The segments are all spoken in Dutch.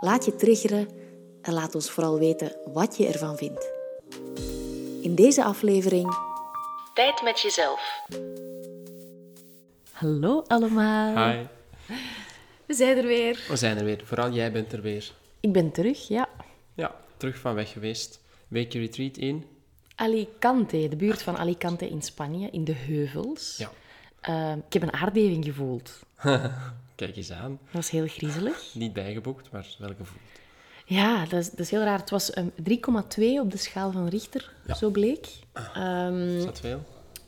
laat je triggeren en laat ons vooral weten wat je ervan vindt. In deze aflevering Tijd met jezelf. Hallo allemaal. Hi, We zijn er weer. we zijn er weer. Vooral jij bent er weer. Ik ben terug, ja. Ja, terug van weg geweest. Weekje retreat in. Alicante, de buurt van Alicante in Spanje, in de heuvels. Ja. Eh, ik heb een aardbeving gevoeld. Kijk eens aan. Dat was heel griezelig. Niet bijgeboekt, maar wel gevoeld. Ja, dat is, dat is heel raar. Het was um, 3,2 op de schaal van Richter, Ja. zo bleek. Ehm, Is dat veel?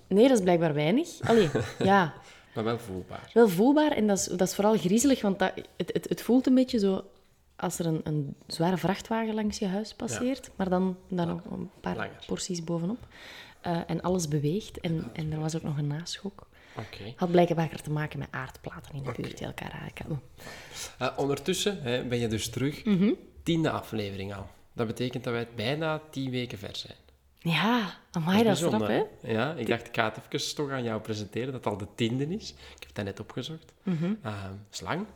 nee, dat is blijkbaar weinig. Allee, ja, Maar wel voelbaar. wel voelbaar. En dat is, dat is vooral griezelig, want dat, het, het, het voelt een beetje zo als er een, een zware vrachtwagen langs je huis passeert, maar dan, dan nog een paar Langer. porties bovenop. Eh, en alles beweegt. En, en er was ook nog een naschok. Oké. Had blijkbaar te maken met aardplaten in de buurt die elkaar raken. Eh, ondertussen hè, ben je dus terug. Mhm. Tiende aflevering al. Dat betekent dat wij bijna tien weken ver zijn. Ja, amai, dat is rap, hè? Ja, ik dacht, ik ga het even toch aan jou presenteren, dat het al de tiende is. Ik heb dat net opgezocht. Mhm. Eh, is lang.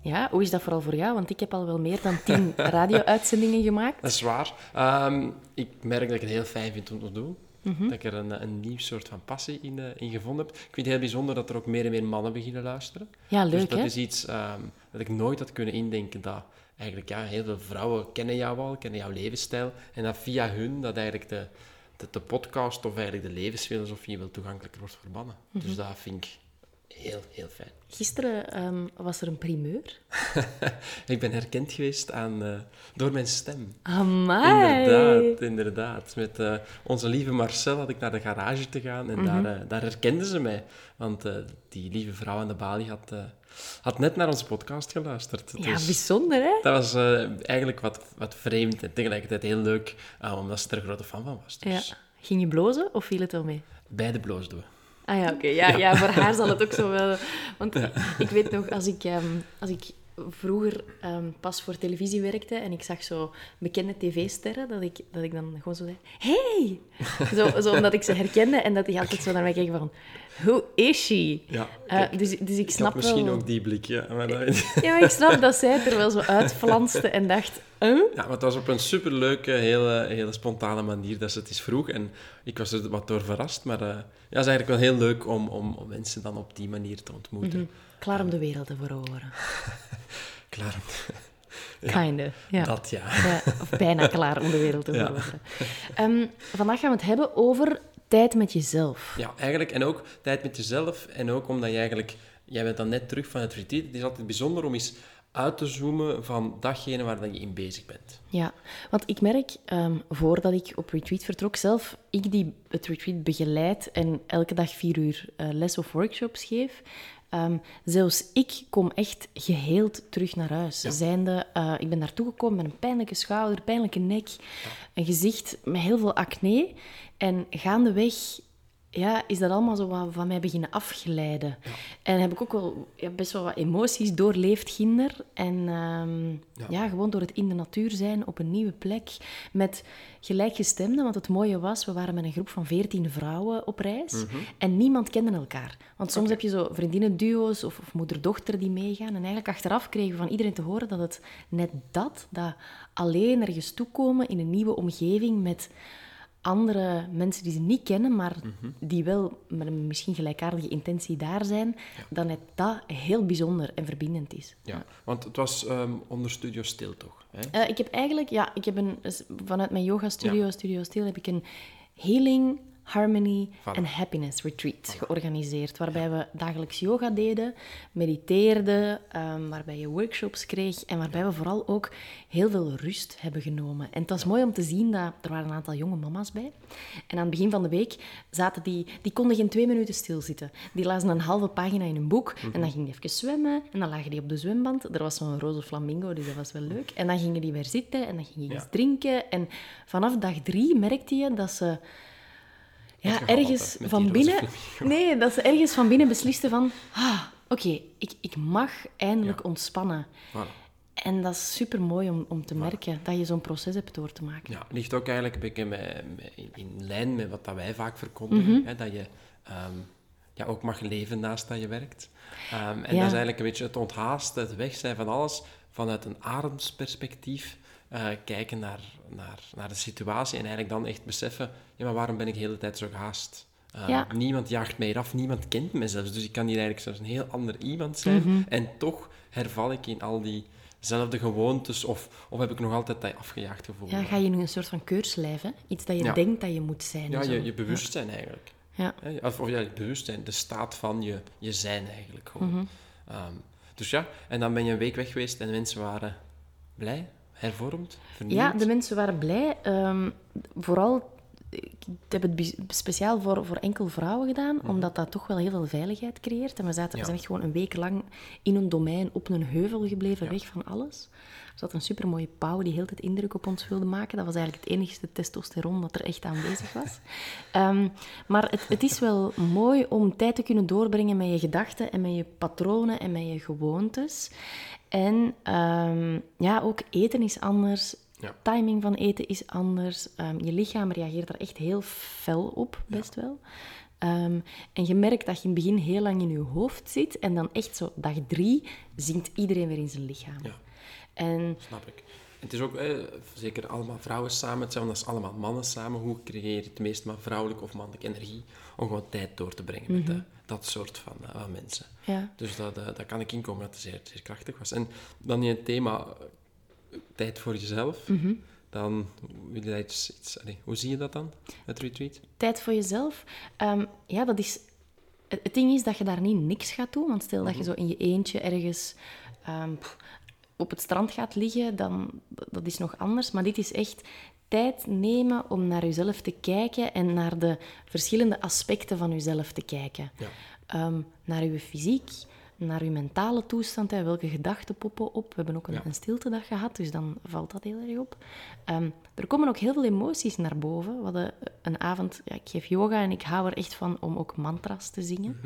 Ja, hoe is dat vooral voor jou? Want ik heb al wel meer dan tien radio-uitzendingen gemaakt. Dat is waar. Ehm, ik merk dat ik het heel fijn vind om te doen. Mhm. Dat ik er een, een nieuw soort van passie in, eh, in gevonden heb. Ik vind het heel bijzonder dat er ook meer en meer mannen beginnen luisteren. Ja, dus leuk, dat hè? is iets ehm, dat ik nooit had kunnen indenken. Dat eigenlijk ja, heel veel vrouwen kennen jou al, kennen jouw levensstijl. En dat via hun dat eigenlijk de, de, de podcast of eigenlijk de levensfilosofie wel toegankelijker wordt voor mannen. Mhm. Dus dat vind ik heel, heel fijn. Gisteren ehm, was er een primeur. Ik ben herkend geweest aan, eh, door mijn stem. Amai! Inderdaad, inderdaad. Met eh, onze lieve Marcel had ik naar de garage te gaan en daar, eh, daar herkenden ze mij. Want die lieve vrouw aan de balie had, had net naar onze podcast geluisterd. Ja, Dus bijzonder, hè? dat was eigenlijk wat, wat vreemd en tegelijkertijd heel leuk, omdat ze er een grote fan van was. Dus Ja. Ging je blozen of viel het wel mee? beide bloosden we. Ah ja, oké. Ja, ja. voor haar zal het ook zo wel... Want ik weet nog, als ik, ehm, als ik vroeger ehm, pas voor televisie werkte en ik zag zo bekende tv-sterren, dat ik, dat ik dan gewoon zo zei... Hey! Zo, zo omdat ik ze herkende en dat die altijd zo naar mij keken van... Who is she? Ja, Eh, dus, dus ik Ik snap misschien wel... ook die blik, ja. Maar dat- Ja, maar ik snap dat zij er wel zo uitflanste en dacht... Huh? Ja, maar het was op een superleuke, hele, hele spontane manier dat ze het eens vroeg. En ik was er wat door verrast. Maar eh, ja, het is eigenlijk wel heel leuk om, om, om mensen dan op die manier te ontmoeten. Klaar om de wereld te veroveren. Klaar. Kinda, ja. Dat ja. Ja, of bijna klaar om de wereld te veroveren. Ehm, vandaag gaan we het hebben over tijd met jezelf. Ja, eigenlijk. En ook tijd met jezelf. En ook omdat je eigenlijk... Jij bent dan net terug van het retreat. Het is altijd bijzonder om eens uit te zoomen van datgene waar dan je in bezig bent. Ja, want ik merk, ehm, voordat ik op retreat vertrok, zelf ik die het retreat begeleid en elke dag vier uur eh, les of workshops geef, ehm, zelfs ik kom echt geheeld terug naar huis. Zijnde, eh, ik ben naartoe gekomen met een pijnlijke schouder, pijnlijke nek, een gezicht met heel veel acne. En gaandeweg ja, is dat allemaal zo wat van mij beginnen afglijden. En heb ik ook wel ja, best wel wat emoties doorleefd, kinder. En ehm, ja. gewoon door het in de natuur zijn, op een nieuwe plek, met gelijkgestemden. Want het mooie was, we waren met een groep van veertien vrouwen op reis. En niemand kende elkaar. Want soms heb je zo vriendinnenduo's of, of moeder-dochter die meegaan. En eigenlijk achteraf kregen we van iedereen te horen dat het net dat, dat alleen ergens toekomen in een nieuwe omgeving met andere mensen die ze niet kennen, maar die wel met een misschien gelijkaardige intentie daar zijn, dan net dat heel bijzonder en verbindend is. Ja, want het was ehm, onder Studio Stil, toch? Hè? Eh, ik heb eigenlijk, ja, ik heb een, dus vanuit mijn yoga studio, Studio Stil, heb ik een healing Harmony Voilà. en Happiness Retreat georganiseerd. Waarbij we dagelijks yoga deden, mediteerden, ehm, waarbij je workshops kreeg en waarbij we vooral ook heel veel rust hebben genomen. En het was mooi om te zien dat er waren een aantal jonge mama's bij. En aan het begin van de week zaten die, die konden geen twee minuten stilzitten. Die lazen een halve pagina in een boek en dan gingen die even zwemmen en dan lagen die op de zwemband. Er was zo'n roze flamingo, dus dat was wel leuk. En dan gingen die weer zitten en dan gingen die iets drinken. En vanaf dag drie merkte je dat ze ja, ergens van binnen... Nee, dat ze ergens van binnen beslisten van... Ah, oké, ik, ik mag eindelijk Ja. ontspannen. Voilà. En dat is super mooi om, om te merken dat je zo'n proces hebt door te maken. Ja, ligt ook eigenlijk een beetje met, met- in, lijn met wat dat wij vaak verkondigen. Mhm. hè, dat je ehm, ja, ook mag leven naast dat je werkt. Ehm, en Ja. dat is eigenlijk een beetje het onthaasten, het weg zijn van alles vanuit een ademsperspectief. Eh, kijken naar, naar, naar de situatie en eigenlijk dan echt beseffen, ja, maar waarom ben ik de hele tijd zo gehaast? Ja. Niemand jaagt mij af, niemand kent mij zelfs. Dus ik kan hier eigenlijk zelfs een heel ander iemand zijn. Mhm. En toch herval ik in al diezelfde gewoontes of, of heb ik nog altijd dat afgejaagd gevoel. Ja, ga je nu een soort van keurslijf, hè? Iets dat je Ja. denkt dat je moet zijn. Ja, je, je bewustzijn eigenlijk. Ja. Of, of ja, het bewustzijn, de staat van je, je zijn eigenlijk gewoon. Mhm. Ehm, dus ja, en dan ben je een week weg geweest en mensen waren blij, hervormd, vernieuwd. Ja, de mensen waren blij. Ehm, vooral, ik heb het speciaal voor, voor enkel vrouwen gedaan, omdat dat toch wel heel veel veiligheid creëert. En we, zaten, we zijn echt gewoon een week lang in een domein op een heuvel gebleven, weg van alles. Er zat een supermooie pauw die heel tijd indruk op ons wilde maken. Dat was eigenlijk het enigste testosteron dat er echt aanwezig was. Ehm, maar het, het is wel mooi om tijd te kunnen doorbrengen met je gedachten en met je patronen en met je gewoontes. En ehm, ja, ook eten is anders. Ja. Timing van eten is anders. Ehm, je lichaam reageert er echt heel fel op, best wel. Ehm, en je merkt dat je in het begin heel lang in je hoofd zit. En dan echt zo, dag drie, zinkt iedereen weer in zijn lichaam. Ja. En Snap ik. Het is ook eh, zeker allemaal vrouwen samen hetzelfde als allemaal mannen samen. Hoe creëer je het meest maar vrouwelijke of mannelijke energie om gewoon tijd door te brengen met eh, dat soort van, eh, van mensen. ja, Dus dat, eh, dat kan ik inkomen dat het zeer, zeer krachtig was. En dan in het thema tijd voor jezelf, dan wil je iets, hoe zie je dat dan, het retreat? tijd voor jezelf. Ehm, ja, dat is... Het ding is dat je daar niet niks gaat doen. Want stel Mhm. dat je zo in je eentje ergens ehm, op het strand gaat liggen, dan dat is nog anders. Maar dit is echt tijd nemen om naar jezelf te kijken en naar de verschillende aspecten van jezelf te kijken. Ja. Ehm, naar je fysiek, naar je mentale toestand. Hè. Welke gedachten poppen op? We hebben ook een, Ja. een stiltedag gehad, dus dan valt dat heel erg op. Ehm, er komen ook heel veel emoties naar boven. We hadden een avond, ja, ik geef yoga en ik hou er echt van om ook mantras te zingen.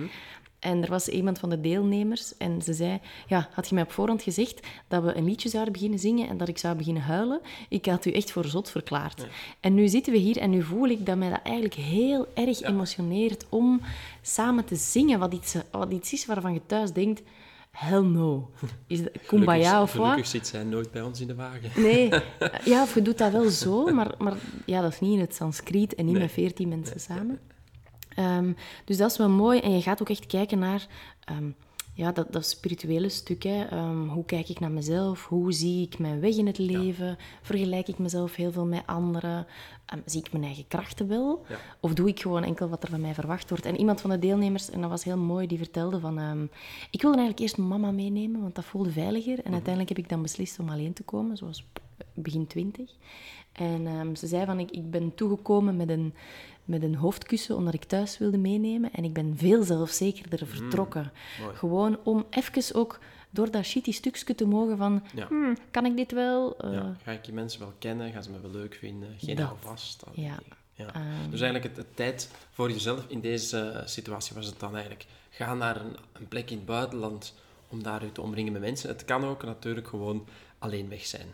En er was iemand van de deelnemers en ze zei, ja, had je mij op voorhand gezegd dat we een liedje zouden beginnen zingen en dat ik zou beginnen huilen, ik had u echt voor zot verklaard. En nu zitten we hier en nu voel ik dat mij dat eigenlijk heel erg emotioneert om samen te zingen, wat iets, wat iets is waarvan je thuis denkt, hell no. Is dat kumbaya gelukkig, of wat? Gelukkig zit zij nooit bij ons in de wagen. Nee, ja, of je doet dat wel zo, maar, maar ja, dat is niet in het Sanskriet en niet Nee. met veertien mensen samen. Ehm, dus dat is wel mooi. En je gaat ook echt kijken naar ehm, ja, dat, dat spirituele stuk. Hè. Ehm, hoe kijk ik naar mezelf? Hoe zie ik mijn weg in het leven? Vergelijk ik mezelf heel veel met anderen? Zie ik mijn eigen krachten wel? Ja. Of doe ik gewoon enkel wat er van mij verwacht wordt? En iemand van de deelnemers, en dat was heel mooi, die vertelde van... ik wilde eigenlijk eerst mama meenemen, want dat voelde veiliger. En uiteindelijk heb ik dan beslist om alleen te komen, zoals begin twintig. En ze zei van, ik, ik ben toegekomen met een, met een hoofdkussen omdat ik thuis wilde meenemen. En ik ben veel zelfzekerder vertrokken. mooi. Gewoon om even ook door dat shitty stukje te mogen van... Ja. "Hmm, kan ik dit wel? Eh, Ja, ga ik je mensen wel kennen? Gaan ze me wel leuk vinden? Geen Dat. houvast? al die Ja. Ja. Ehm. dus eigenlijk het, het tijd voor jezelf in deze eh, situatie was het dan eigenlijk. Ga naar een, een plek in het buitenland om daar je te omringen met mensen. Het kan ook natuurlijk gewoon alleen weg zijn.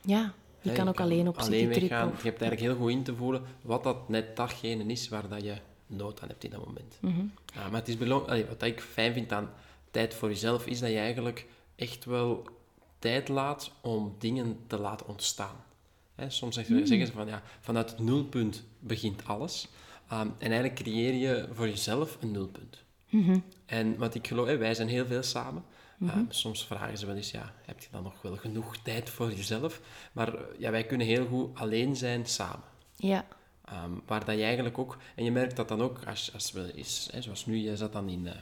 ja, je kan ook alleen op alleen weggaan. of... Je hebt eigenlijk heel goed in te voelen wat dat net datgene is waar dat je nood aan hebt in dat moment. Mhm. Ja, maar het is belangrijk, wat ik fijn vind aan tijd voor jezelf, is dat je eigenlijk echt wel tijd laat om dingen te laten ontstaan. Soms zeggen, Mm. zeggen ze van ja, vanuit het nulpunt begint alles. Um, en eigenlijk creëer je voor jezelf een nulpunt. Mhm. En wat ik geloof, wij zijn heel veel samen. Um, soms vragen ze wel eens, ja, heb je dan nog wel genoeg tijd voor jezelf? Maar eh, ja, wij kunnen heel goed alleen zijn samen. Ja, Ehm, waar dat je eigenlijk ook... En je merkt dat dan ook, als, als we is, hè, zoals nu, je zat dan in, eh,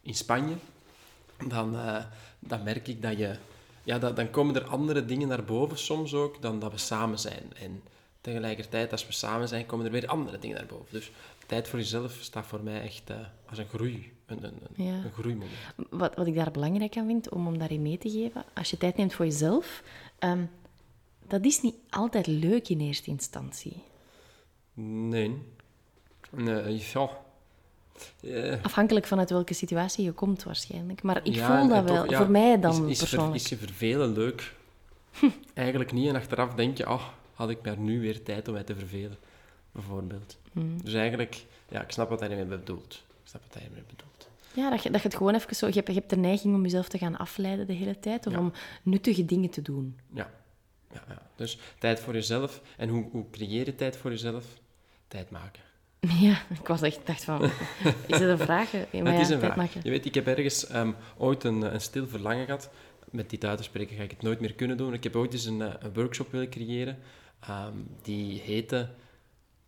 in Spanje, dan, eh, dan merk ik dat je... Ja, dat, dan komen er andere dingen naar boven soms ook, dan dat we samen zijn. En tegelijkertijd, als we samen zijn, komen er weer andere dingen naar boven. Dus tijd voor jezelf staat voor mij echt eh, als een groei, een, een, een, Ja. een groeimoment. Wat, wat ik daar belangrijk aan vind, om, om daarin mee te geven, als je tijd neemt voor jezelf, ehm, dat is niet altijd leuk in eerste instantie. Nee. Nee, ja. Afhankelijk van uit welke situatie je komt waarschijnlijk. Maar ik Ja, voel en- dat en toch, wel, ja, voor mij dan is, is ver- persoonlijk. is je vervelen leuk? Eigenlijk niet. En achteraf denk je, oh, had ik maar nu weer tijd om mij te vervelen, bijvoorbeeld. Hmm. Dus eigenlijk, ja, ik snap wat hij ermee bedoelt. Ik snap wat hij ermee bedoelt. Ja, dat je, dat je het gewoon even zo... Je hebt, je hebt de neiging om jezelf te gaan afleiden de hele tijd, of Ja. om nuttige dingen te doen. Ja. ja, ja. Dus tijd voor jezelf. En hoe, hoe creëer je tijd voor jezelf? Tijd maken. Ja, ik was echt dacht van... Is dat een vraag? Ja, maar het ja, is een vraag. maken. Je weet, ik heb ergens ehm, ooit een, een stil verlangen gehad. Met dit uit te spreken ga ik het nooit meer kunnen doen. Ik heb ooit eens een, eh, een workshop willen creëren. ehm, die heette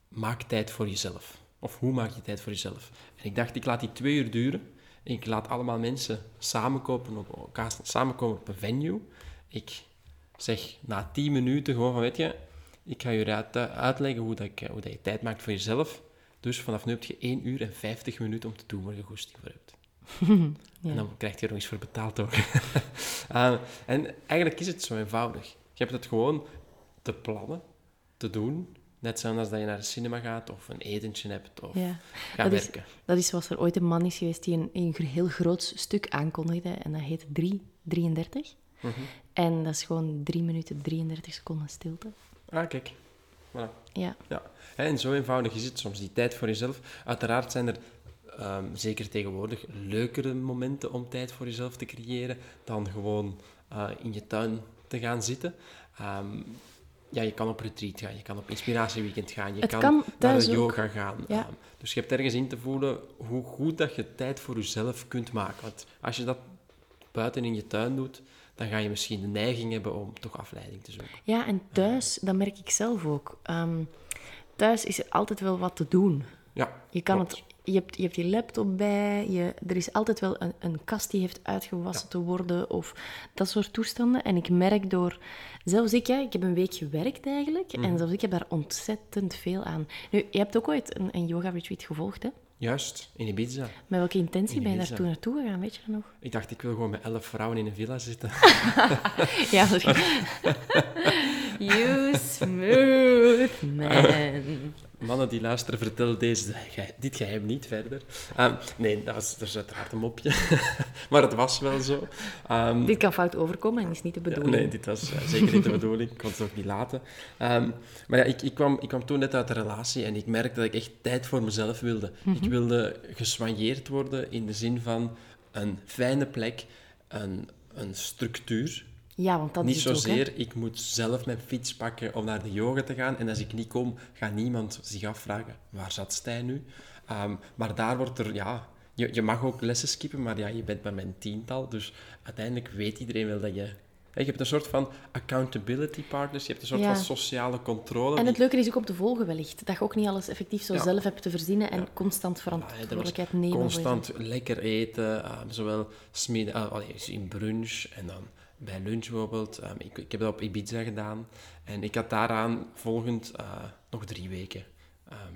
Maak tijd voor jezelf. Of hoe maak je tijd voor jezelf? En ik dacht, ik laat die twee uur duren. Ik laat allemaal mensen samenkomen op, elkaar samenkomen op een venue. Ik zeg na tien minuten gewoon van, weet je, ik ga je uit, uitleggen hoe, dat ik, eh, hoe dat je tijd maakt voor jezelf. Dus vanaf nu heb je 1 uur en 50 minuten om te doen waar je goesting voor hebt. Ja. En dan krijg je er nog eens voor betaald ook. Eh, en eigenlijk is het zo eenvoudig. Je hebt het gewoon te plannen, te doen. Net zoals dat je naar de cinema gaat of een etentje hebt of Ja. gaan Dat is- werken. Dat is zoals er ooit een man is geweest die een, een heel groot stuk aankondigde. En dat heet 333. Mhm. En dat is gewoon 3 minuten 33 seconden stilte. Ah, kijk. Voilà. Ja. En zo eenvoudig is het soms, die tijd voor jezelf. Uiteraard zijn er, ehm, zeker tegenwoordig, leukere momenten om tijd voor jezelf te creëren dan gewoon eh, in je tuin te gaan zitten. Ehm, ja, je kan op retreat gaan, je kan op inspiratieweekend gaan, je Het kan, kan naar de ook. yoga gaan. Ja. Ehm, dus je hebt ergens in te voelen hoe goed dat je tijd voor jezelf kunt maken. Want als je dat buiten in je tuin doet, dan ga je misschien de neiging hebben om toch afleiding te zoeken. Ja, en thuis, dat merk ik zelf ook. Ehm, thuis is er altijd wel wat te doen. Ja, Je, kan klopt. het, je, hebt, je hebt laptop bij, je, er is altijd wel een, een kast die heeft uitgewassen te worden of dat soort toestanden. En ik merk door, zelfs ik, ja, ik heb een week gewerkt eigenlijk Mhm. en zelfs ik heb daar ontzettend veel aan. Nu, je hebt ook ooit een, een yoga-retreat gevolgd, hè? Juist, in Ibiza. Met welke intentie In ben je daar toen naartoe gegaan, weet je dat nog? Ik dacht, ik wil gewoon met elf vrouwen in een villa zitten. Ja, dat You smooth man. Mannen die luisteren, vertel deze, dit geheim niet verder. Ehm, nee, dat was, dat is uiteraard een mopje. maar het was wel zo. Ehm, Dit kan fout overkomen en is niet de ja, bedoeling. nee, dit was eh, zeker niet de bedoeling. Ik kon het ook niet laten. Ehm, maar ja, ik, ik, kwam, ik kwam toen net uit de relatie en ik merkte dat ik echt tijd voor mezelf wilde. Mhm. Ik wilde geswanjeerd worden in de zin van een fijne plek, een, een structuur. Ja, want dat niet is het ook, hè. zozeer, ik moet zelf mijn fiets pakken om naar de yoga te gaan. En als ik niet kom, gaat niemand zich afvragen, waar zat Stijn nu? Ehm, maar daar wordt er, ja... Je, je mag ook lessen skippen, maar ja, je bent met een tiental. Dus uiteindelijk weet iedereen wel dat je... Je hebt een soort van accountability partners. Je hebt een soort Ja. van sociale controle. En het leuke is ook om te volgen wellicht. Dat je ook niet alles effectief zo Ja. zelf hebt te verzinnen en Ja. constant was verantwoordelijkheid nemen. constant lekker eten, ehm, zowel ah, allee, in brunch en dan bij lunch bijvoorbeeld. Ehm, ik, ik heb dat op Ibiza gedaan en ik had daaraan volgend eh, nog drie weken ehm,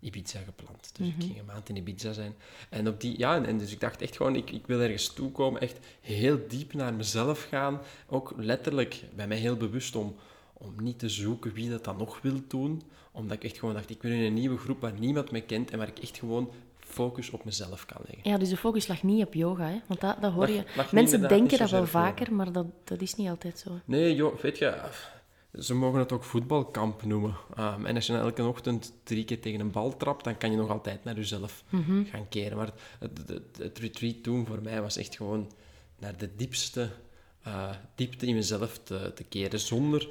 Ibiza gepland. Dus Mhm. ik ging een maand in Ibiza zijn. En, op die, ja, en, en dus ik dacht echt gewoon, ik, ik wil ergens toekomen, echt heel diep naar mezelf gaan. Ook letterlijk bij mij heel bewust om, om niet te zoeken wie dat dan nog wil doen. Omdat ik echt gewoon dacht, ik wil in een nieuwe groep waar niemand me kent en waar ik echt gewoon focus op mezelf kan leggen. Ja, dus de focus lag niet op yoga, hè? want dat, dat hoor je. lag Mensen denken dat wel vaker, maar dat, dat is niet altijd zo. Nee, joh, weet je, ze mogen het ook voetbalkamp noemen. Ehm, en als je elke ochtend drie keer tegen een bal trapt, dan kan je nog altijd naar jezelf Mhm. gaan keren. Maar het, het, retreat toen voor mij was echt gewoon naar de diepste eh, diepte in mezelf te, te keren, zonder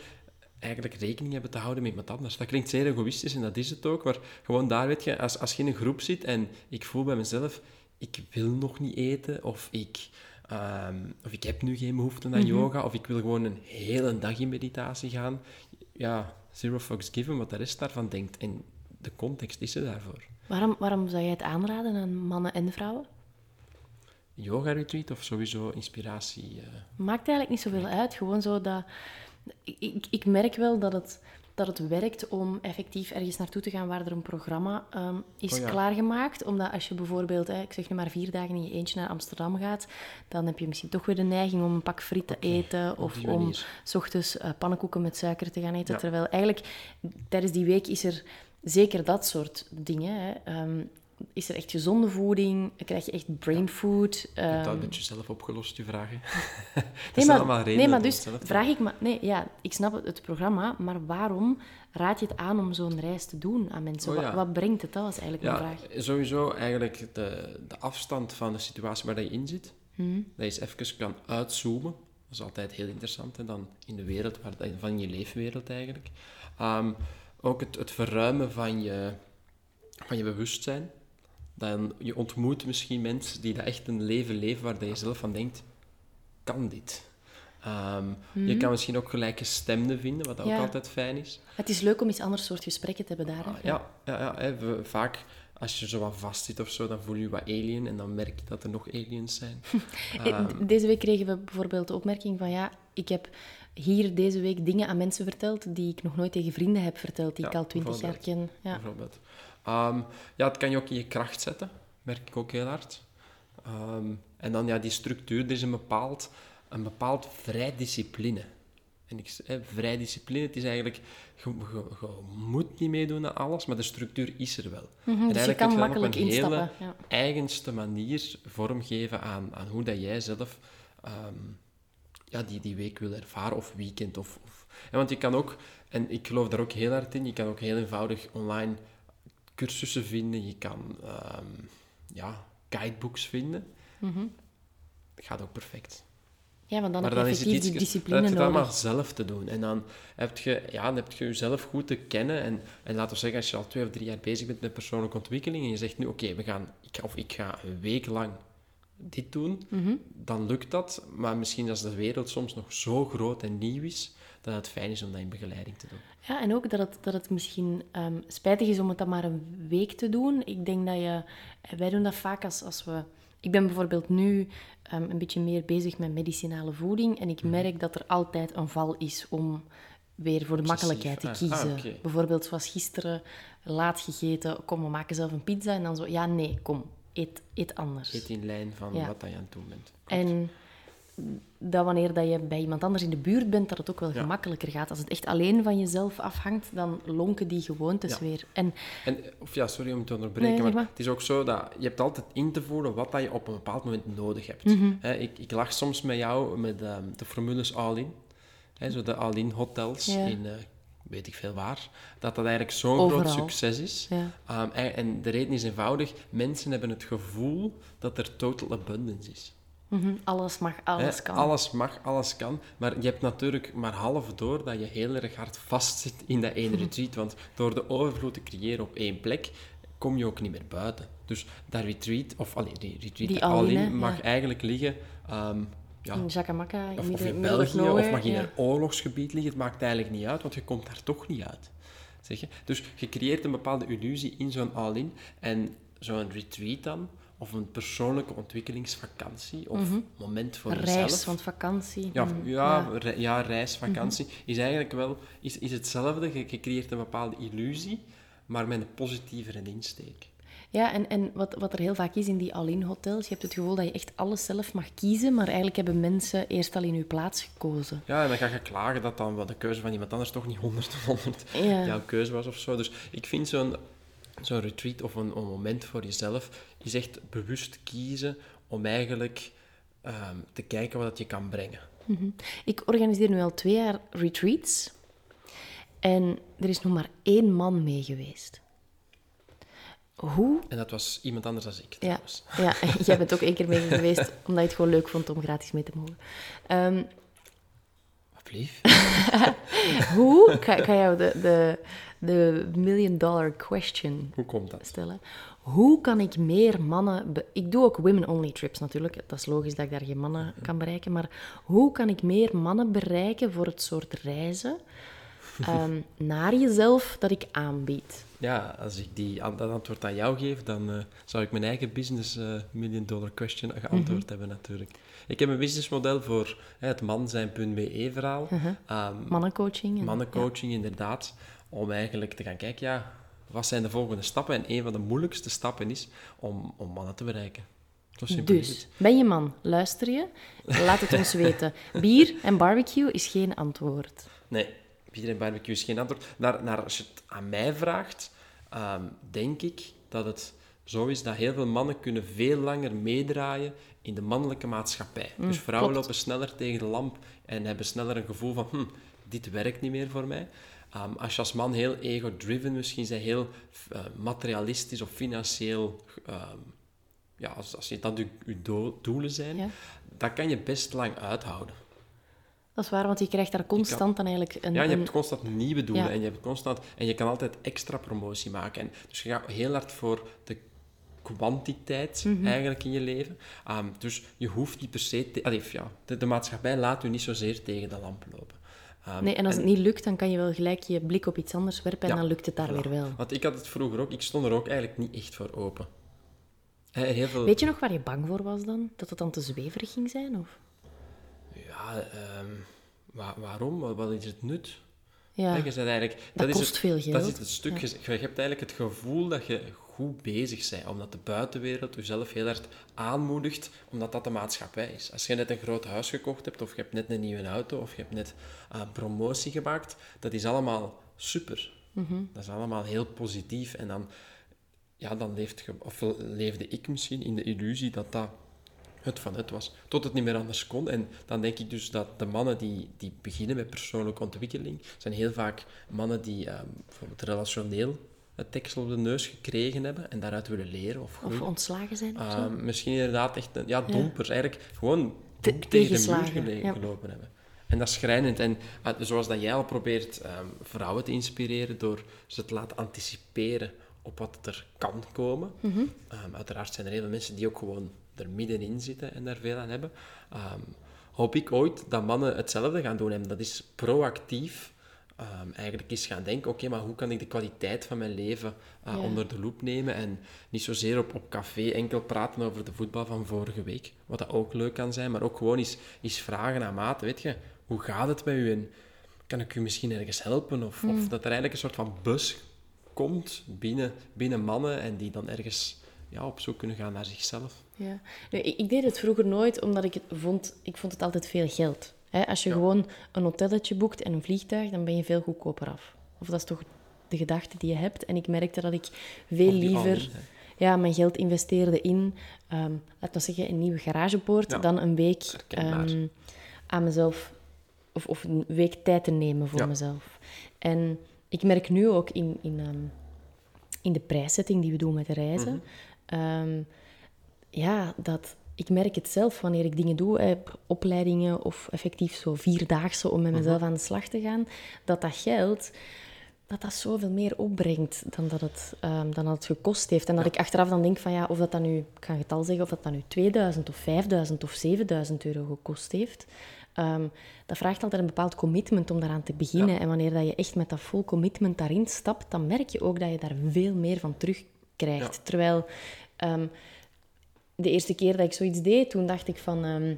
eigenlijk rekening hebben te houden met iemand anders. Dat klinkt zeer egoïstisch en dat is het ook, maar gewoon daar weet je, als, als je in een groep zit en ik voel bij mezelf, ik wil nog niet eten, of ik, ehm, of ik heb nu geen behoefte aan yoga, of ik wil gewoon een hele dag in meditatie gaan, ja, zero fucks given wat de rest daarvan denkt. En de context is er daarvoor. Waarom, waarom zou jij het aanraden aan mannen en vrouwen? Yoga retreat of sowieso inspiratie? eh, Maakt eigenlijk niet zoveel uit. Gewoon zo dat... Ik, ik, merk wel dat het, dat het werkt om effectief ergens naartoe te gaan waar er een programma ehm, is Oh ja. klaargemaakt. Omdat als je bijvoorbeeld, hè, ik zeg nu maar vier dagen in je eentje naar Amsterdam gaat, dan heb je misschien toch weer de neiging om een pak friet te eten of om s ochtends eh, pannenkoeken met suiker te gaan eten. Ja. Terwijl eigenlijk tijdens die week is er zeker dat soort dingen. Hè. Ehm, is er echt gezonde voeding? Krijg je echt brain food? Je hebt dat Ehm, een beetje zelf opgelost, je vragen. dat Nee, maar, allemaal redenen nee, maar dus vraag ik me... Nee, ja, ik snap het, het programma, maar waarom raad je het aan om zo'n reis te doen aan mensen? Oh, Wat- ja. wat, brengt het? Dat was eigenlijk Ja, mijn vraag. sowieso eigenlijk de, de afstand van de situatie waar je in zit. Mhm. Dat je eens even kan uitzoomen. Dat is altijd heel interessant, hè, dan in de wereld, waar, van je leefwereld eigenlijk. Ehm, ook het, het verruimen van je, van je bewustzijn. Dan, je ontmoet misschien mensen die dat echt een leven leven waar je zelf van denkt, kan dit? Ehm, Je kan misschien ook gelijke stemmen vinden, wat ook Mhm. Altijd fijn is. Het is leuk om eens ander soort gesprekken te hebben daar. Ah, ja, ja, ja hè, we- vaak als je zo wat vast zit of zo, dan voel je je wat alien en dan merk je dat er nog aliens zijn. Eh, Ehm, Deze week kregen we bijvoorbeeld de opmerking van ja, ik heb hier deze week dingen aan mensen verteld die ik nog nooit tegen vrienden heb verteld, die Ja, ik al twintig jaar ken. Ja. bijvoorbeeld. Ehm, ja, het kan je ook in je kracht zetten, merk ik ook heel hard. Ehm, en dan ja, die structuur, er is een bepaald, een bepaald vrij discipline. En ik, hè, vrij discipline, het is eigenlijk, je, je- je moet niet meedoen aan alles, maar de structuur is er wel. Mhm, en dus je eigenlijk kan kun dan makkelijk op een hele instappen. Ja. eigenste manier vormgeven aan, aan hoe dat jij zelf ehm, ja, die, die week wil ervaren, of weekend. Of, of... Ja, want je kan ook, en ik geloof daar ook heel hard in, je kan ook heel eenvoudig online cursussen vinden, je kan ehm, ja, guidebooks vinden. Mhm. Dat gaat ook perfect. ja, want dan maar heb je dan is het iets, die dan discipline heb je het allemaal zelf te doen. En dan heb je, ja, dan heb je jezelf goed te kennen. En, en laten we zeggen, als je al twee of drie jaar bezig bent met persoonlijke ontwikkeling en je zegt nu, oké, we gaan, ik, of ik ga een week lang dit doen, Mhm. dan lukt dat. Maar misschien als de wereld soms nog zo groot en nieuw is, dat het fijn is om dat in begeleiding te doen. Ja, en ook dat het, dat het misschien ehm, spijtig is om het dan maar een week te doen. Ik denk dat je... Wij doen dat vaak als, als we... Ik ben bijvoorbeeld nu ehm, een beetje meer bezig met medicinale voeding. En Mhm. ik merk dat er altijd een val is om weer voor de makkelijkheid te Ah, kiezen. ah, oké. Bijvoorbeeld zoals gisteren laat gegeten. Kom, we maken zelf een pizza. En dan zo, ja, nee, kom, eet, eet anders. Eet in lijn van Ja. wat je aan het doen bent. En dat wanneer dat je bij iemand anders in de buurt bent, dat het ook wel Ja. gemakkelijker gaat. Als het echt alleen van jezelf afhangt, dan lonken die gewoontes Ja. weer. En En, of ja, sorry om te onderbreken, Nee, maar, maar. het is ook zo dat je hebt altijd in te voelen wat dat je op een bepaald moment nodig hebt. Mhm. Ik, ik lach soms met jou met ehm, de formules all-in. Zo de all-in hotels Ja. in eh, weet ik veel waar. Dat dat eigenlijk zo'n groot succes is. Ehm, en, en de reden is eenvoudig. Mensen hebben het gevoel dat er total abundance is. Mhm, alles mag, alles kan. Alles mag, alles kan. Maar je hebt natuurlijk maar half door dat je heel erg hard vastzit in dat ene retreat. Want door de overvloed te creëren op één plek, kom je ook niet meer buiten. Dus dat retreat, of allee, die retreat Die mag ja. eigenlijk liggen... ehm, ja, In Jacamacca, in of, in België, of mag in ja. een oorlogsgebied liggen. Het maakt eigenlijk niet uit, want je komt daar toch niet uit. Zeg je? Dus je creëert een bepaalde illusie in zo'n all-in. En zo'n retreat dan, of een persoonlijke ontwikkelingsvakantie, of moment voor Een jezelf. Mhm. reis, want vakantie. Ja, mm, ja, re- ja reis, vakantie, is eigenlijk wel is, is hetzelfde. Je, je creëert een bepaalde illusie, maar met een positievere insteek. Ja, en, en wat, wat er heel vaak is in die all-in hotels, je hebt het gevoel dat je echt alles zelf mag kiezen, maar eigenlijk hebben mensen eerst al in uw plaats gekozen. Ja, en dan ga je klagen dat dan wel de keuze van iemand anders toch niet 100 van 100 Ja. jouw keuze was of zo. Dus ik vind zo'n zo'n retreat of een, een moment voor jezelf is echt bewust kiezen om eigenlijk ehm, te kijken wat het je kan brengen. Mhm. Ik organiseer nu al twee jaar retreats en er is nog maar één man mee geweest. Hoe En dat was iemand anders dan ik Ja, trouwens. ja, jij bent ook één keer mee geweest, omdat je het gewoon leuk vond om gratis mee te mogen. Ehm, Hoe, ik ga jou de, de, de million dollar question Hoe komt dat? stellen. Hoe kan ik meer mannen... be- Ik doe ook women-only trips natuurlijk. Dat is logisch dat ik daar geen mannen kan bereiken. Maar hoe kan ik meer mannen bereiken voor het soort reizen ehm, naar jezelf dat ik aanbied? Ja, als ik die, dat antwoord aan jou geef, dan eh, zou ik mijn eigen business eh, million dollar question geantwoord hebben natuurlijk. Ik heb een businessmodel voor hè, het manzijn.be verhaal. Ehm, Mannencoaching? en- mannencoaching inderdaad, om eigenlijk te gaan kijken, ja, wat zijn de volgende stappen? En een van de moeilijkste stappen is om, om mannen te bereiken. Dus, ben je man? Luister je? Laat het ons weten. Bier en barbecue is geen antwoord. Nee, en barbecue is geen antwoord. Naar, naar, als je het aan mij vraagt, ehm, denk ik dat het zo is dat heel veel mannen kunnen veel langer meedraaien in de mannelijke maatschappij. dus vrouwen Mm, klopt. lopen sneller tegen de lamp en hebben sneller een gevoel van, hm, dit werkt niet meer voor mij. Ehm, als je als man heel ego-driven misschien bent, heel eh, materialistisch of financieel... ehm, ja, als, als je dat je, je do- doelen zijn, Ja. dat kan je best lang uithouden. Dat is waar, want je krijgt daar constant dan eigenlijk een... Ja, je een- hebt constant nieuwe doelen Ja. en je hebt constant en je kan altijd extra promotie maken. En dus je gaat heel hard voor de kwantiteit Mhm. eigenlijk in je leven. Ehm, dus je hoeft niet per se... Te, allee, ja, de, de maatschappij laat u niet zozeer tegen de lamp lopen. Ehm, Nee, en als het niet lukt, dan kan je wel gelijk je blik op iets anders werpen en Ja, dan lukt het daar voilà. weer wel. Want ik had het vroeger ook, ik stond er ook eigenlijk niet echt voor open. Heel veel... Weet je nog waar je bang voor was dan? Dat het dan te zweverig ging zijn? Of? Ja, ehm, wa- waarom? Wat, wat is het nut? Ja, dat is kost het, veel Dat geld. is het stuk. Je, je hebt eigenlijk het gevoel dat je goed bezig bent, omdat de buitenwereld jezelf heel hard aanmoedigt, omdat dat de maatschappij is. Als je net een groot huis gekocht hebt, of je hebt net een nieuwe auto, of je hebt net eh, promotie gemaakt, dat is allemaal super. Mhm. Dat is allemaal heel positief. En dan, ja, dan leeft je, of leefde ik misschien in de illusie dat dat het van het was, tot het niet meer anders kon. En dan denk ik dus dat de mannen die, die beginnen met persoonlijke ontwikkeling, zijn heel vaak mannen die ehm, bijvoorbeeld relationeel het tekstel op de neus gekregen hebben en daaruit willen leren of groeien. Of ontslagen zijn of? Ehm, misschien inderdaad echt een, ja, dompers, eigenlijk gewoon Te- tegen de muur ja. gelopen hebben. En dat is schrijnend. En eh, zoals dat jij al probeert ehm, vrouwen te inspireren door ze te laten anticiperen op wat er kan komen. Mhm. Uiteraard zijn er heel veel mensen die ook gewoon er middenin zitten en daar veel aan hebben. Ehm, hoop ik ooit dat mannen hetzelfde gaan doen. En dat is proactief ehm, eigenlijk eens gaan denken, oké, maar hoe kan ik de kwaliteit van mijn leven eh, Ja. onder de loep nemen en niet zozeer op, op café enkel praten over de voetbal van vorige week, wat dat ook leuk kan zijn, maar ook gewoon eens, eens vragen aan maat, weet je, hoe gaat het met u en kan ik u misschien ergens helpen? Of, of dat er eigenlijk een soort van bus komt binnen, binnen mannen en die dan ergens ja, op zoek kunnen gaan naar zichzelf. Ja. Nu, ik, ik deed het vroeger nooit, omdat ik het vond... Ik vond het altijd veel geld. Hè? Als je Ja. gewoon een hotelletje boekt en een vliegtuig, dan ben je veel goedkoper af. Of dat is toch de gedachte die je hebt. En ik merkte dat ik veel liever ja, mijn geld investeerde in, ehm laten we zeggen, een nieuwe garagepoort, Ja, dan een week ehm, aan mezelf... Of, of een week tijd te nemen voor Ja. mezelf. En ik merk nu ook in, in, ehm, in de prijszetting die we doen met de reizen... Mhm. Ehm, ja, dat ik merk het zelf wanneer ik dingen doe, hè, opleidingen of effectief zo vierdaagse om met mezelf aan de slag te gaan, dat dat geld dat dat zoveel meer opbrengt dan dat het, ehm, dan dat het gekost heeft. En dat ik achteraf dan denk van ja, of dat dan nu, ik ga een getal zeggen, of dat dan nu 2000 of 5000 of 7000 euro gekost heeft. ehm, dat vraagt altijd een bepaald commitment om daaraan te beginnen. En wanneer dat je echt met dat vol commitment daarin stapt, dan merk je ook dat je daar veel meer van terugkrijgt. Ja. Terwijl ehm, de eerste keer dat ik zoiets deed, toen dacht ik van... ehm,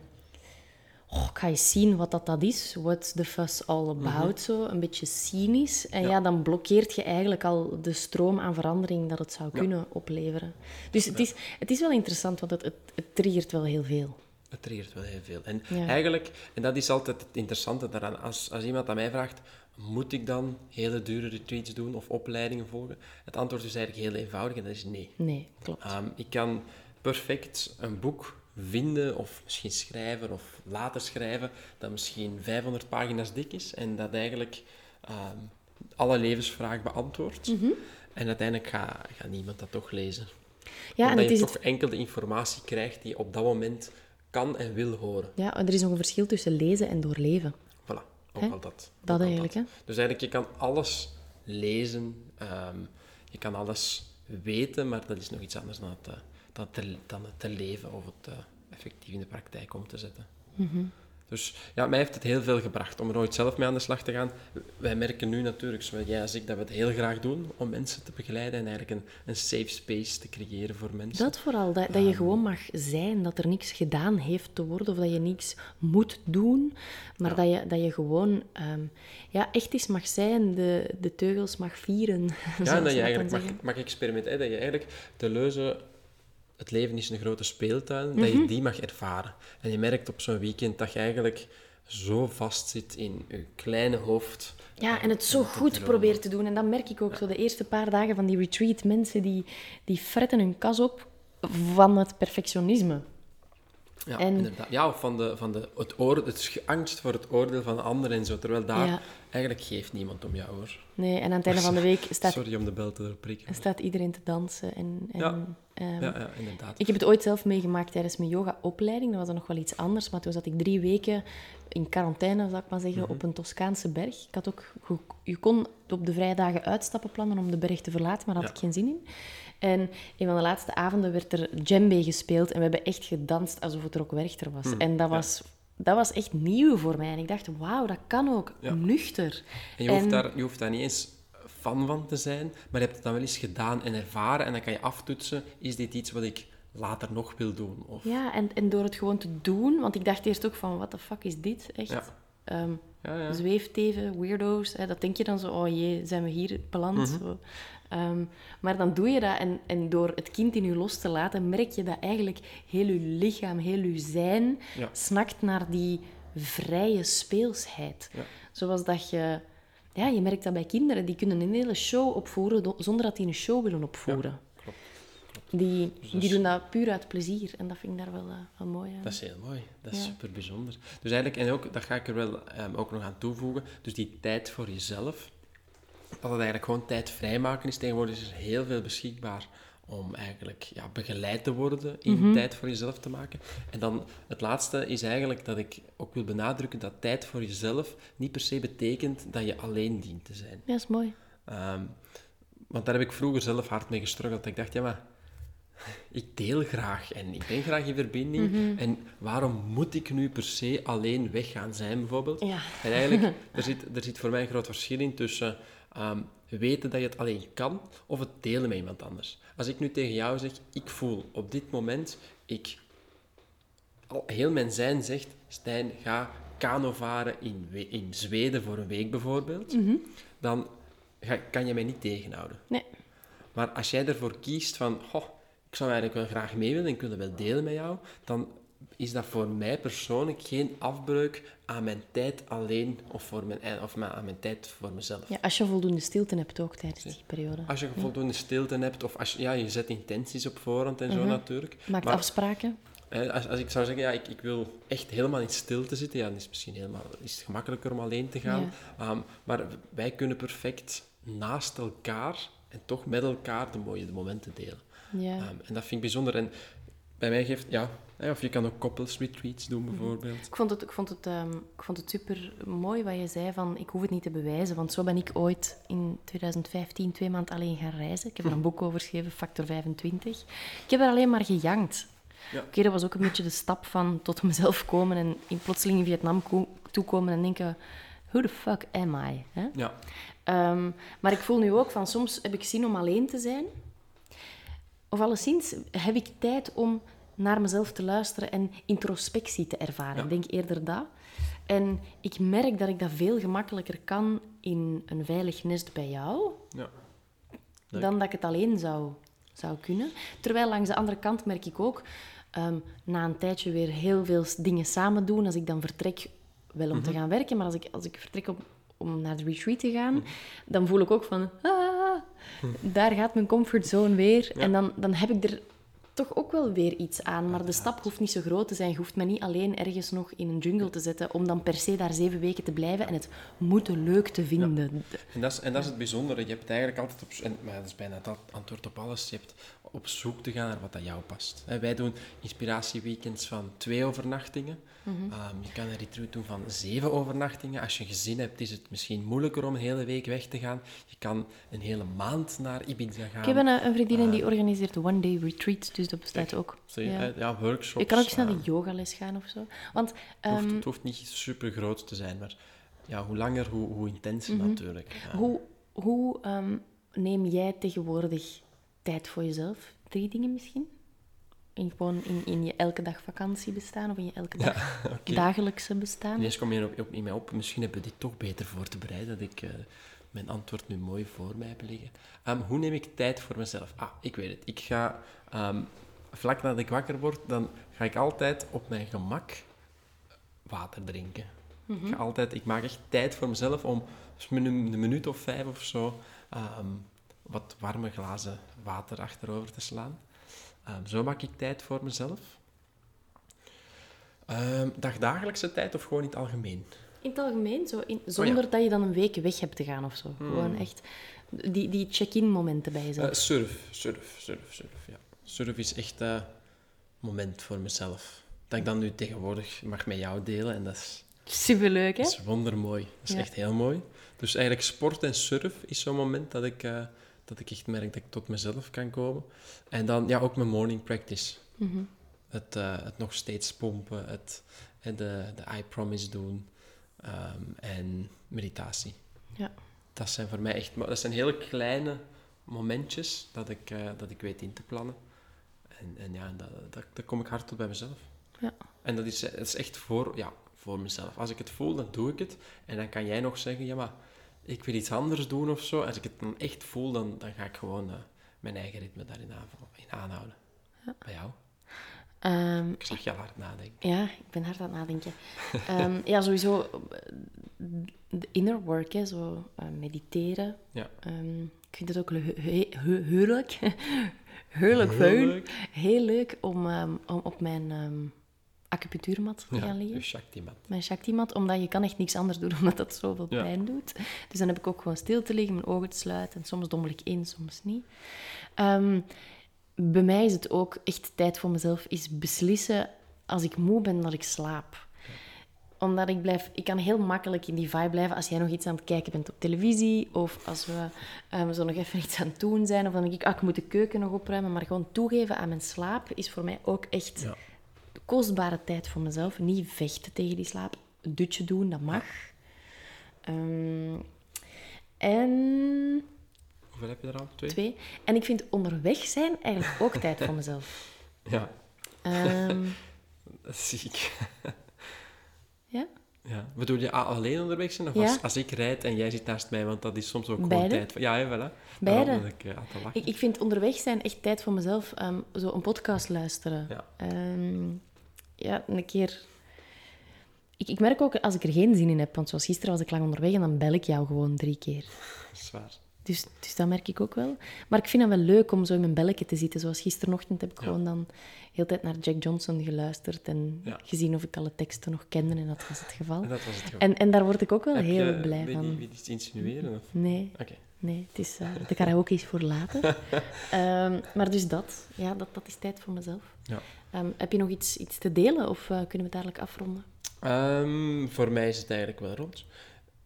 oh, ik ga eens zien wat dat, dat is. What's the fuss all about? Zo, een beetje cynisch. En ja. Ja. dan blokkeert je eigenlijk al de stroom aan verandering dat het zou kunnen opleveren. Dus het is, het is wel interessant, want het, het, het triggert wel heel veel. Het triggert wel heel veel. En eigenlijk, en dat is altijd het interessante daaraan, als, als iemand aan mij vraagt, moet ik dan hele dure retreats doen of opleidingen volgen? Het antwoord is eigenlijk heel eenvoudig en dat is nee. Nee, klopt. Ehm, ik kan perfect een boek vinden of misschien schrijven of later schrijven dat misschien 500 pagina's dik is en dat eigenlijk ehm, alle levensvragen beantwoordt. Mhm. En uiteindelijk gaat gaat niemand dat toch lezen. Ja, en Omdat het je is toch het, enkel de informatie krijgt die je op dat moment kan en wil horen. ja, er is nog een verschil tussen lezen en doorleven. Ook al dat. Dat eigenlijk, hè? Dus eigenlijk, je kan alles lezen, ehm, je kan alles weten, maar dat is nog iets anders dan het, eh, dan te, dan het te leven of het eh, effectief in de praktijk om te zetten. Mhm. Dus ja, mij heeft het heel veel gebracht om er ooit zelf mee aan de slag te gaan. Wij merken nu natuurlijk, zowel jij als ik, dat we het heel graag doen om mensen te begeleiden en eigenlijk een, een safe space te creëren voor mensen. Dat vooral, dat, dat je gewoon mag zijn, dat er niks gedaan heeft te worden of dat je niks moet doen, maar dat, je, dat je gewoon ehm, ja, echt eens mag zijn, de, de teugels mag vieren. Ja, en dat je eigenlijk mag, mag experimenteren. Dat je eigenlijk de leuze... Het leven is een grote speeltuin, dat je die mag ervaren. En je merkt op zo'n weekend dat je eigenlijk zo vast zit in je kleine hoofd. Ja, en het zo goed probeert te doen. En dat merk ik ook zo de eerste paar dagen van die retreat. Mensen die, die fretten hun kas op van het perfectionisme. Ja, En- inderdaad. Ja, of van, de, van de, het, oor, het angst voor het oordeel van de ander en zo. Terwijl daar Ja. eigenlijk geeft niemand om jou, hoor. Nee, en aan het einde van de week staat, Sorry om de bel te prikken. staat iedereen te dansen. En, en, Ja. ehm, Ja, ja, inderdaad. Ik heb het ooit zelf meegemaakt tijdens mijn yogaopleiding. Dat was dan nog wel iets anders. Maar toen zat ik drie weken in quarantaine, zou ik maar zeggen, op een Toscaanse berg. Ik had ook, je kon op de vrije dagen uitstappen plannen om de berg te verlaten, maar daar had Ja. ik geen zin in. En een van de laatste avonden werd er djembe gespeeld en we hebben echt gedanst alsof het er ook Werchter was. en dat was, dat was echt nieuw voor mij. En ik dacht, wauw, dat kan ook, Ja. nuchter. En je hoeft, En- daar, je hoeft daar niet eens fan van te zijn, maar je hebt het dan wel eens gedaan en ervaren. En dan kan je aftoetsen, is dit iets wat ik later nog wil doen? Of, Ja, en, en door het gewoon te doen, want ik dacht eerst ook van, what the fuck is dit? Echt. Ja. Ehm, ja, ja. zweefteven, weirdo's. Hè, dat denk je dan zo, oh jee, zijn we hier beland? Mhm. Zo. Ehm, maar dan doe je dat en, en door het kind in je los te laten, merk je dat eigenlijk heel je lichaam, heel je zijn, Ja. snakt naar die vrije speelsheid. Zoals dat je... Ja, je merkt dat bij kinderen. Die kunnen een hele show opvoeren zonder dat die een show willen opvoeren. Die, dat die doen dat puur uit plezier. En dat vind ik daar wel, eh, wel mooi aan. Dat is heel mooi. Dat is Ja. super bijzonder. Dus eigenlijk, en ook, dat ga ik er wel ehm, ook nog aan toevoegen, dus die tijd voor jezelf, dat het eigenlijk gewoon tijd vrijmaken is. Tegenwoordig is er heel veel beschikbaar om eigenlijk ja, begeleid te worden in Mhm. tijd voor jezelf te maken. En dan het laatste is eigenlijk dat ik ook wil benadrukken dat tijd voor jezelf niet per se betekent dat je alleen dient te zijn. Ja, dat is mooi. Ehm, want daar heb ik vroeger zelf hard mee gestruggeld. Dat ik dacht, ja, maar ik deel graag en ik ben graag in verbinding. Mhm. En waarom moet ik nu per se alleen weg gaan zijn, bijvoorbeeld? Ja. En eigenlijk, er zit, er zit voor mij een groot verschil in tussen ehm, weten dat je het alleen kan of het delen met iemand anders. Als ik nu tegen jou zeg, ik voel op dit moment, ik al heel mijn zijn zegt, Stijn, ga kano varen in, in Zweden voor een week bijvoorbeeld, dan ga, kan je mij niet tegenhouden. Nee. Maar als jij ervoor kiest van, goh, ik zou eigenlijk wel graag mee willen en dat wel delen met jou, dan is dat voor mij persoonlijk geen afbreuk aan mijn tijd alleen of, voor mijn, of ma- aan mijn tijd voor mezelf. Ja, als je voldoende stilte hebt ook tijdens die periode. Als je voldoende stilte hebt, of als je, ja, je zet intenties op voorhand en zo natuurlijk. Maakt Maar- afspraken. Eh, Als, als ik zou zeggen, ja, ik, ik wil echt helemaal in stilte zitten, ja, dan is het misschien helemaal, is het gemakkelijker om alleen te gaan. Ehm, maar wij kunnen perfect naast elkaar en toch met elkaar de mooie de momenten delen. Ja. Ehm, en dat vind ik bijzonder. En bij mij geeft, ja, of je kan ook koppels retreats doen bijvoorbeeld. Ik vond het, ik vond het, ehm, ik vond het super mooi wat je zei van ik hoef het niet te bewijzen, want zo ben ik ooit in 2015 twee maanden alleen gaan reizen. Ik heb er een boek over geschreven, Factor 25. Ik heb er alleen maar gejankt. Ja. Oké, dat was ook een beetje de stap van tot mezelf komen en in plotseling in Vietnam ko- toekomen en denken, who the fuck am I? Hè? Ja, Ehm, maar ik voel nu ook van soms heb ik zin om alleen te zijn. Of alleszins heb ik tijd om naar mezelf te luisteren en introspectie te ervaren. Ja. Ik denk eerder dat. En ik merk dat ik dat veel gemakkelijker kan in een veilig nest bij jou, ja. Dan dat ik het alleen zou, zou kunnen. Terwijl langs de andere kant merk ik ook, ehm, na een tijdje weer heel veel dingen samen doen. Als ik dan vertrek, wel om te gaan werken, maar als ik, als ik vertrek om, om naar de retreat te gaan, dan voel ik ook van, ah, daar gaat mijn comfortzone weer. En dan, dan heb ik er toch ook wel weer iets aan. Maar de stap hoeft niet zo groot te zijn. Je hoeft me niet alleen ergens nog in een jungle te zetten om dan per se daar zeven weken te blijven en het moeten leuk te vinden. En dat, is, en dat is het bijzondere. Je hebt eigenlijk altijd op... En, maar dat is bijna het antwoord op alles. Je hebt op zoek te gaan naar wat dat jou past. Wij doen inspiratieweekends van twee overnachtingen. Ehm, je kan een retreat doen van zeven overnachtingen. Als je een gezin hebt, is het misschien moeilijker om een hele week weg te gaan. Je kan een hele maand naar Ibiza gaan. Ik heb een, een vriendin die organiseert one-day retreats, dus dat bestaat ook. Ja. hè? ja, workshops. Je kan ook eens naar eh, de yogales gaan of zo. Want het, ehm, hoeft, het hoeft niet super groot te zijn, maar ja, hoe langer, hoe, hoe intenser natuurlijk. Ja. Mhm. hoe, hoe ehm, neem jij tegenwoordig tijd voor jezelf? Drie dingen misschien? In, gewoon in, in je elke dag vakantie bestaan of in je elke dag oké. dagelijkse bestaan? Ineens kom je op, op, in mij op, misschien hebben we dit toch beter voor te bereiden, dat ik eh, mijn antwoord nu mooi voor mij heb liggen. Ehm, hoe neem ik tijd voor mezelf? Ah, ik weet het. Ik ga, ehm, vlak nadat ik wakker word, dan ga ik altijd op mijn gemak water drinken. Ik, ga altijd, ik maak echt tijd voor mezelf om dus een een minuut of vijf of zo ehm, wat warme glazen water achterover te slaan. Ehm, zo maak ik tijd voor mezelf. Ehm dagdagelijkse tijd of gewoon in het algemeen? In het algemeen, zo in, zonder dat je dan een week weg hebt te gaan of zo. Hmm. Gewoon echt die, die check-in momenten bij jezelf. Eh, surf, surf, surf, surf, ja. Surf is echt een moment voor mezelf. Dat ik dan nu tegenwoordig mag met jou delen en dat is, Superleuk, hè? dat is wondermooi. Dat is Ja. echt heel mooi. Dus eigenlijk sport en surf is zo'n moment dat ik, eh, dat ik echt merk dat ik tot mezelf kan komen. En dan ja, ook mijn morning practice. Mhm. Het, eh, het nog steeds pompen, het, en de, de I promise doen ehm, en meditatie. Ja. Dat zijn voor mij echt... Dat zijn hele kleine momentjes dat ik, eh, dat ik weet in te plannen. En, en ja, dat, dat, daar kom ik hard tot bij mezelf. Ja. En dat is, dat is echt voor, ja, voor mezelf. Als ik het voel, dan doe ik het. En dan kan jij nog zeggen, ja, maar ik wil iets anders doen of zo. Als ik het dan echt voel, dan, dan ga ik gewoon eh, mijn eigen ritme daarin aanval- in aanhouden. Bij jou? Ehm, Ik zag je al hard nadenken. ja, ik ben hard aan het nadenken. Ehm, ja, sowieso de inner work, hè, zo eh, mediteren. Ja. Ehm, ik vind het ook heerlijk. heerlijk fijn. Heerlijk. Heel leuk om, om op mijn acupunctuurmat te gaan liggen. Shakti-mat. Mijn Shakti-mat, omdat je kan echt niks anders doen, omdat dat zoveel Ja. pijn doet. Dus dan heb ik ook gewoon stil te liggen, mijn ogen te sluiten. En soms dommel ik in, soms niet. Ehm, bij mij is het ook echt tijd voor mezelf, is beslissen als ik moe ben dat ik slaap. Omdat ik blijf, ik kan heel makkelijk in die vibe blijven als jij nog iets aan het kijken bent op televisie. Of als we ehm, zo nog even iets aan het doen zijn. Of dan denk ik, ah, ik moet de keuken nog opruimen. Maar gewoon toegeven aan mijn slaap is voor mij ook echt Ja. Kostbare tijd voor mezelf. Niet vechten tegen die slaap. Een dutje doen, dat mag. Ehm, en Hoeveel heb je er al? Twee? twee. En ik vind onderweg zijn eigenlijk ook tijd voor mezelf. Ja, Ehm, dat zie ik. ja? Ja. Bedoel je alleen onderweg zijn? Of Ja. als, als ik rijd en jij zit naast mij? Want dat is soms ook gewoon tijd. voor- Ja, hè, voilà. Beide. Ik eh, aan te lachen. Ik, ik vind onderweg zijn echt tijd voor mezelf. ehm, zo een podcast luisteren. Ja. Ja, een keer... Ik, ik merk ook als ik er geen zin in heb, want zoals gisteren was ik lang onderweg en dan bel ik jou gewoon drie keer. Zwaar. Dus, dus dat merk ik ook wel. Maar ik vind het wel leuk om zo in mijn belletje te zitten. Zoals gisterenochtend heb ik Ja. gewoon dan heel de tijd naar Jack Johnson geluisterd en Ja. gezien of ik alle teksten nog kende. En dat was het geval. En dat was het gewoon. En, en daar word ik ook wel Heb heel je, blij van. je iets insinueren? Of? Nee, Oké. nee, het is uh, de karaoke is voor later. Ehm, maar dus dat, ja, dat, dat is tijd voor mezelf. Ja. Ehm, heb je nog iets, iets te delen of eh, kunnen we het dadelijk afronden? Ehm, voor mij is het eigenlijk wel rond.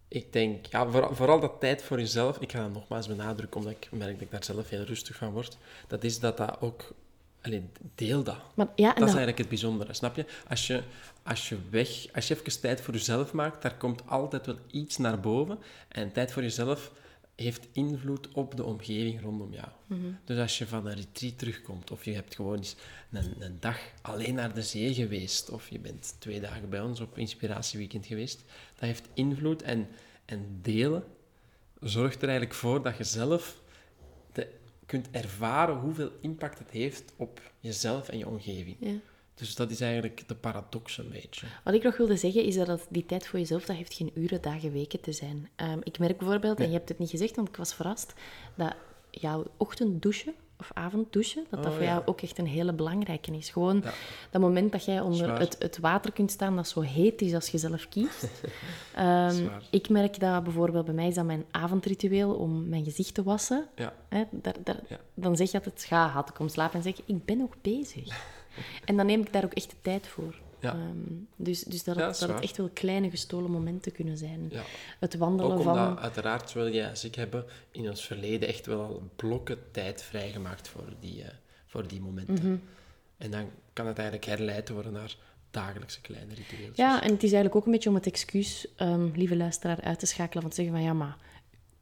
Ik denk, ja, vooral, vooral dat tijd voor jezelf, ik ga dat nogmaals benadrukken, omdat ik merk dat ik daar zelf heel rustig van word, dat is dat dat ook... Allee, deel dat. Maar, ja, Dat is eigenlijk het bijzondere, snap je? Als je, als je weg, als je even tijd voor jezelf maakt, daar komt altijd wel iets naar boven. En tijd voor jezelf heeft invloed op de omgeving rondom jou. Dus als je van een retreat terugkomt, of je hebt gewoon eens een, een dag alleen naar de zee geweest, of je bent twee dagen bij ons op inspiratieweekend geweest, dat heeft invloed. En, en delen zorgt er eigenlijk voor dat je zelf de, kunt ervaren hoeveel impact het heeft op jezelf en je omgeving. ja. Dus dat is eigenlijk de paradox een beetje. Wat ik nog wilde zeggen is dat het- die tijd voor jezelf, dat heeft geen uren, dagen, weken te zijn. Ehm, ik merk bijvoorbeeld, en je hebt het niet gezegd, want ik was verrast, dat jouw ochtenddouchen of avonddouchen, dat dat Oh, voor ja. jou ook echt een hele belangrijke is. Gewoon Ja. dat moment dat jij onder het, het water kunt staan dat zo heet is als je zelf kiest. Ehm, ik merk dat bijvoorbeeld bij mij is dat mijn avondritueel om mijn gezicht te wassen. Ja. Hè, daar, daar, Ja. Dan zeg je altijd, ga, had ik om slapen en zeg ik ben nog bezig. En dan neem ik daar ook echt de tijd voor. Ja. Ehm, dus dus dat, het, dat het echt wel kleine gestolen momenten kunnen zijn. Het wandelen Ook van... omdat, uiteraard, zowel jij als ik hebben in ons verleden echt wel al blokken tijd vrijgemaakt voor die, eh, voor die momenten. Mhm. En dan kan het eigenlijk herleid worden naar dagelijkse kleine ritueeltjes. Ja, en het is eigenlijk ook een beetje om het excuus, ehm, lieve luisteraar, uit te schakelen. Van te zeggen van ja, maar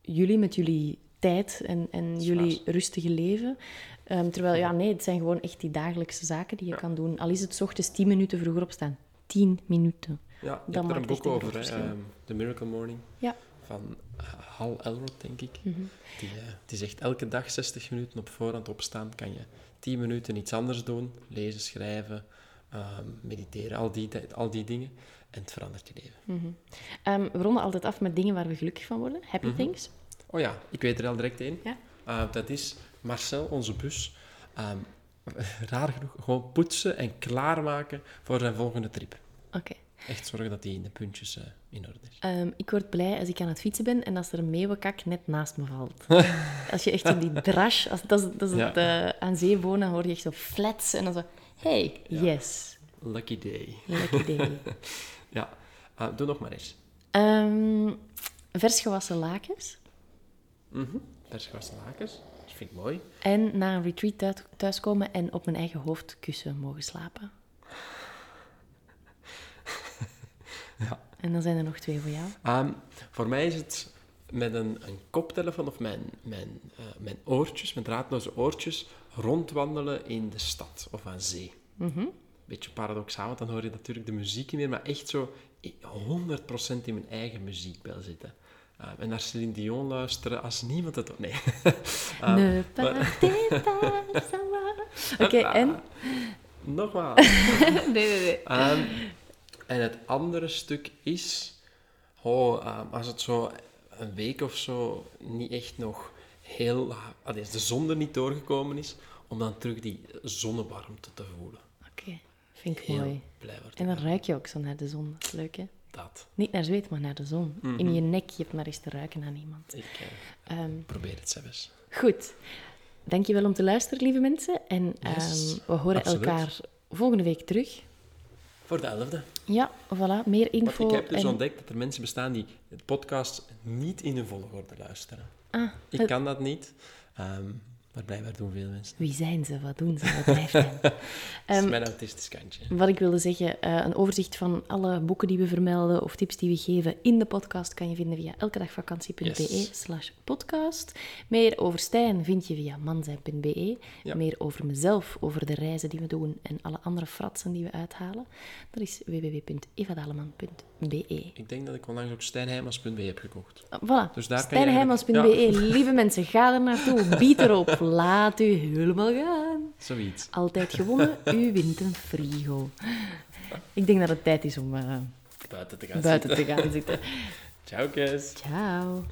jullie met jullie tijd en, en jullie rustige leven. ehm, terwijl, ja, nee, het zijn gewoon echt die dagelijkse zaken die je kan doen. Al is het ochtends 10 minuten vroeger opstaan. 10 minuten. Ja, Dat hebt er een boek over, hè, ehm, The Miracle Morning, Ja. van eh, Hal Elrod, denk ik. Mhm. Die, eh, die zegt, elke dag 60 minuten op voorhand opstaan, kan je 10 minuten iets anders doen. Lezen, schrijven, ehm, mediteren, al die, al die dingen. En het verandert je leven. Ehm, we ronden altijd af met dingen waar we gelukkig van worden. Happy things. Oh ja, ik weet er al direct één. Ja. Eh, dat is Marcel, onze bus. Ehm, raar genoeg, gewoon poetsen en klaarmaken voor zijn volgende trip. Oké. Echt zorgen dat hij in de puntjes eh, in orde is. Ehm, ik word blij als ik aan het fietsen ben en als er een meeuwenkak net naast me valt. als je echt op die drash, als, dat is, dat is Ja. het, eh, aan zee wonen, hoor je echt zo flats en dan zo... Hey, yes. Lucky day. Lucky day. Ja, doe nog maar eens. Ehm, vers gewassen lakens. Vers gewassen lakens. Dat vind ik mooi. En na een retreat thuis- thuiskomen en op mijn eigen hoofdkussen mogen slapen. Ja. En dan zijn er nog twee voor jou. Ehm, voor mij is het met een, een koptelefoon of mijn, mijn, eh, mijn oortjes, mijn draadloze oortjes, rondwandelen in de stad of aan zee. Mhm. Beetje paradoxaal, want dan hoor je natuurlijk de muziek niet meer, maar echt zo i- 100% in mijn eigen muziekbel zitten. Ehm, en naar Celine Dion luisteren als niemand het... Nee. Ne partez pas, ça va. Oké, en? Nogmaals. Nee, nee, nee. Ehm, en het andere stuk is, oh, ehm, als het zo een week of zo niet echt nog heel, allee, als de zon er niet doorgekomen is, om dan terug die zonnewarmte te voelen. Oké, vind ik Heel mooi. blij. En dan ruik je ook zo naar de zon. Dat is leuk, hè? Dat. Niet naar zweet, maar naar de zon. In je nek, je hebt maar eens te ruiken aan iemand. Ik eh, Ehm, probeer het zelfs. goed. Dankjewel om te luisteren, lieve mensen. En Yes, ehm, we horen absoluut. elkaar volgende week terug. Voor de elfde. Ja, voilà. Meer Want info. ik heb dus en... ontdekt dat er mensen bestaan die het podcast niet in hun volgorde luisteren. Ah, Ik kan dat niet, ehm, maar blijkbaar doen veel mensen. Wie zijn ze? Wat doen ze? Wat drijft hen? Dat is Ehm, mijn autistisch kantje. Wat ik wilde zeggen, eh, een overzicht van alle boeken die we vermelden of tips die we geven in de podcast kan je vinden via elkedagvakantie.be slash podcast. Meer over Stijn vind je via manzijn.be. Ja. Meer over mezelf, over de reizen die we doen en alle andere fratsen die we uithalen. Dat is www.evadaleman.be. Ik denk dat ik onlangs ook stijnheimers.be heb gekocht. Ah, Voilà, Dus daar kan je stijnheimels.be. eigenlijk- Lieve mensen, ga er naartoe. Bied erop. Laat u helemaal gaan. Zoiets. Altijd gewonnen, u wint een frigo. Ik denk dat het tijd is om eh, Buiten te gaan buiten zitten. te gaan zitten. Ciao, Kes. Ciao.